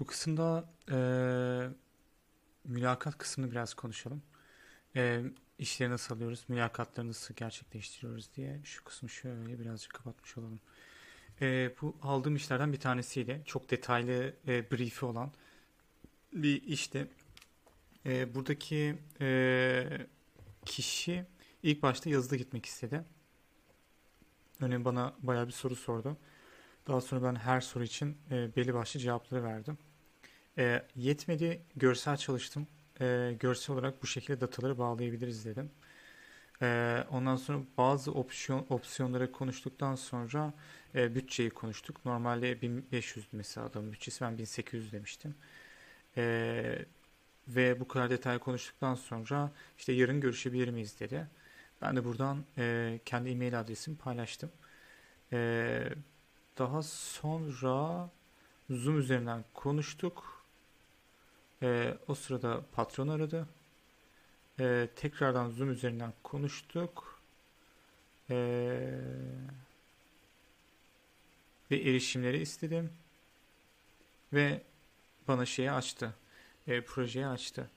Bu kısımda eee, mülakat kısmını biraz konuşalım. Eee işleri nasıl alıyoruz, mülakatları nasıl gerçekleştiriyoruz diye şu kısmı şöyle birazcık kapatmış olalım. Eee, bu aldığım işlerden bir tanesiydi. Çok detaylı e, brief'i olan bir işti. Eee, buradaki eee, kişi ilk başta yazıda gitmek istedi. Örneğin bana bayağı bir soru sordu. Daha sonra ben her soru için e, belli başlı cevapları verdim. E, yetmedi, görsel çalıştım. E, görsel olarak bu şekilde dataları bağlayabiliriz dedim. E, ondan sonra bazı opsiyon opsiyonları konuştuktan sonra e, bütçeyi konuştuk. Normalde 1500 mesela adamın bütçesi ben 1800 demiştim. E, ve bu kadar detay konuştuktan sonra işte yarın görüşebilir miyiz dedi. Ben de buradan e, kendi e-mail adresimi paylaştım. E, daha sonra Zoom üzerinden konuştuk. Ee, o sırada patron aradı. Ee, tekrardan Zoom üzerinden konuştuk. Ee, ve erişimleri istedim. Ve bana şeyi açtı. Ee, projeyi açtı.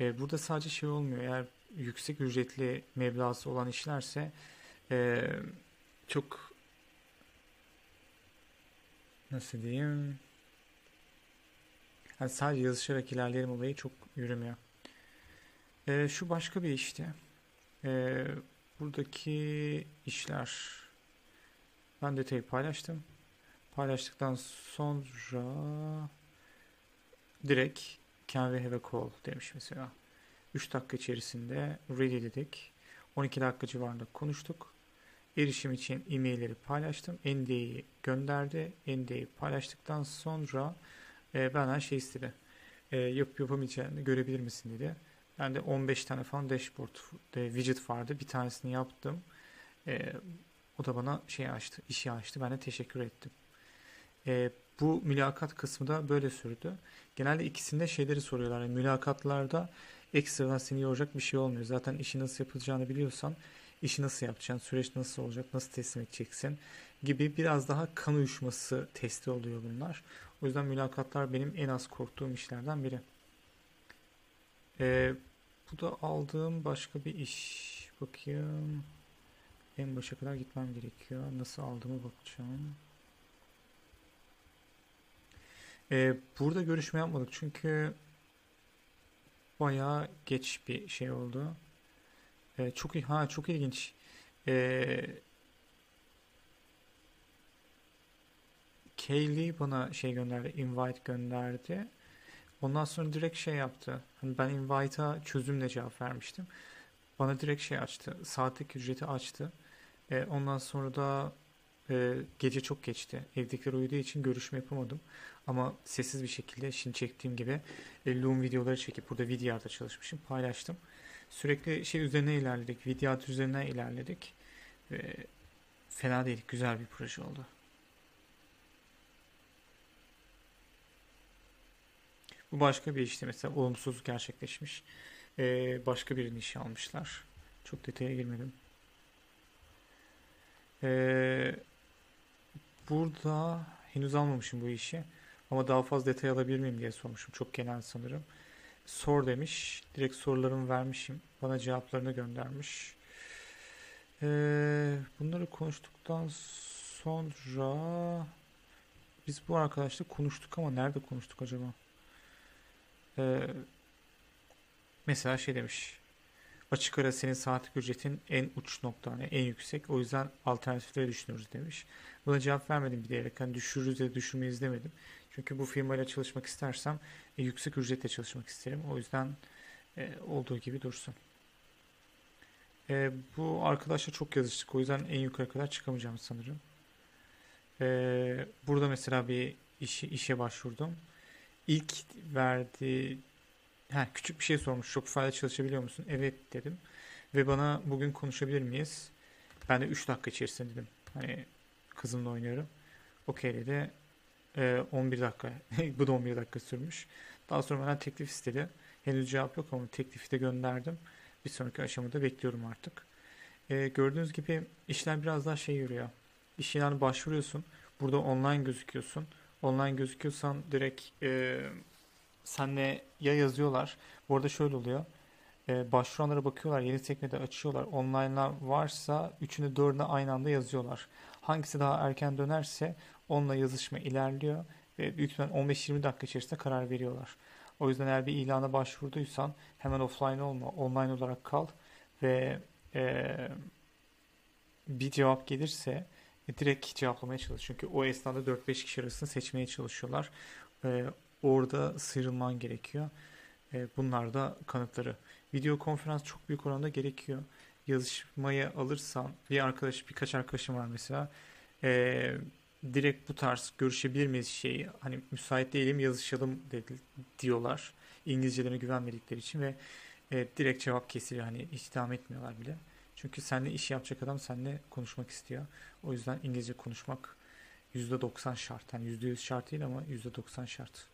Ee, burada sadece şey olmuyor. Eğer yüksek ücretli meblağası olan işlerse ee, çok nasıl diyeyim yani sadece yazışarak ilerleyelim olayı çok yürümüyor. Ee, şu başka bir işti. Ee, buradaki işler ben detayı paylaştım. Paylaştıktan sonra direkt can we have a call demiş mesela. 3 dakika içerisinde ready dedik. 12 dakika civarında konuştuk. Erişim için e-mailleri paylaştım. NDA'yı gönderdi. NDA'yı paylaştıktan sonra e, benden şey istedi. E, yapıp yapamayacağını görebilir misin dedi. Ben de 15 tane falan dashboard de, widget vardı. Bir tanesini yaptım. E, o da bana şey açtı, işi açtı. Ben de teşekkür ettim. E, bu mülakat kısmı da böyle sürdü. Genelde ikisinde şeyleri soruyorlar. Yani mülakatlarda ekstradan seni yoracak bir şey olmuyor. Zaten işi nasıl yapılacağını biliyorsan işi nasıl yapacaksın, süreç nasıl olacak, nasıl teslim edeceksin gibi biraz daha kan uyuşması testi oluyor bunlar. O yüzden mülakatlar benim en az korktuğum işlerden biri. Ee, bu da aldığım başka bir iş. Bakayım. En başa kadar gitmem gerekiyor. Nasıl aldığımı bakacağım. Ee, burada görüşme yapmadık çünkü bayağı geç bir şey oldu. Ee, çok ha çok ilginç. Ee, Kaylee bana şey gönderdi, invite gönderdi. Ondan sonra direkt şey yaptı. Hani ben invite'a çözümle cevap vermiştim. Bana direkt şey açtı. Saatlik ücreti açtı. E, ondan sonra da e, gece çok geçti. Evdekiler uyuduğu için görüşme yapamadım. Ama sessiz bir şekilde şimdi çektiğim gibi e, Loom videoları çekip burada VDR'da çalışmışım. Paylaştım. Sürekli şey üzerine ilerledik. Vidyat üzerine ilerledik. Ve fena değil. Güzel bir proje oldu. Bu başka bir işte mesela olumsuz gerçekleşmiş. Ee, başka birini işe almışlar. Çok detaya girmedim. Ee, burada henüz almamışım bu işi. Ama daha fazla detay alabilir miyim diye sormuşum. Çok genel sanırım. Sor demiş. Direkt sorularımı vermişim. Bana cevaplarını göndermiş. Ee, bunları konuştuktan sonra biz bu arkadaşla konuştuk ama nerede konuştuk acaba? Ee, mesela şey demiş. Açık ara senin saatlik ücretin en uç nokta, yani en yüksek. O yüzden alternatifleri düşünürüz demiş. Buna cevap vermedim bir diyerek. Yani düşürürüz ya düşürmeyiz demedim. Çünkü bu firmayla çalışmak istersem e, yüksek ücretle çalışmak isterim. O yüzden e, olduğu gibi dursun. E, bu arkadaşla çok yazıştık. O yüzden en yukarı kadar çıkamayacağım sanırım. E, burada mesela bir işe, işe başvurdum. İlk verdiği ha, küçük bir şey sormuş. Shopify'da çalışabiliyor musun? Evet dedim. Ve bana bugün konuşabilir miyiz? Ben de 3 dakika içerisinde dedim. Hani kızımla oynuyorum. Okey dedi. Ee, 11 dakika. Bu da 11 dakika sürmüş. Daha sonra bana teklif istedi. Henüz cevap yok ama teklifi de gönderdim. Bir sonraki aşamada bekliyorum artık. Ee, gördüğünüz gibi işler biraz daha şey yürüyor. İş ilanı başvuruyorsun. Burada online gözüküyorsun. Online gözüküyorsan direkt e, senle ya yazıyorlar. Bu arada şöyle oluyor. E, başvuranlara bakıyorlar. Yeni sekmede açıyorlar. Online'lar varsa üçünü dördüne aynı anda yazıyorlar. Hangisi daha erken dönerse onunla yazışma ilerliyor. Ve büyük ihtimal 15-20 dakika içerisinde karar veriyorlar. O yüzden eğer bir ilana başvurduysan hemen offline olma. Online olarak kal. Ve e, bir cevap gelirse e, direkt cevaplamaya çalış. Çünkü o esnada 4-5 kişi arasında seçmeye çalışıyorlar. E, orada sıyrılman gerekiyor. E, bunlar da kanıtları. Video konferans çok büyük oranda gerekiyor. Yazışmaya alırsan bir arkadaş birkaç arkadaşım var mesela e, direkt bu tarz görüşebilir miyiz şeyi hani müsait değilim yazışalım dedi, diyorlar. İngilizcelerine güvenmedikleri için ve e, direkt cevap kesiliyor. Hani devam etmiyorlar bile. Çünkü seninle iş yapacak adam seninle konuşmak istiyor. O yüzden İngilizce konuşmak %90 şart. Yani %100 şart değil ama %90 şart.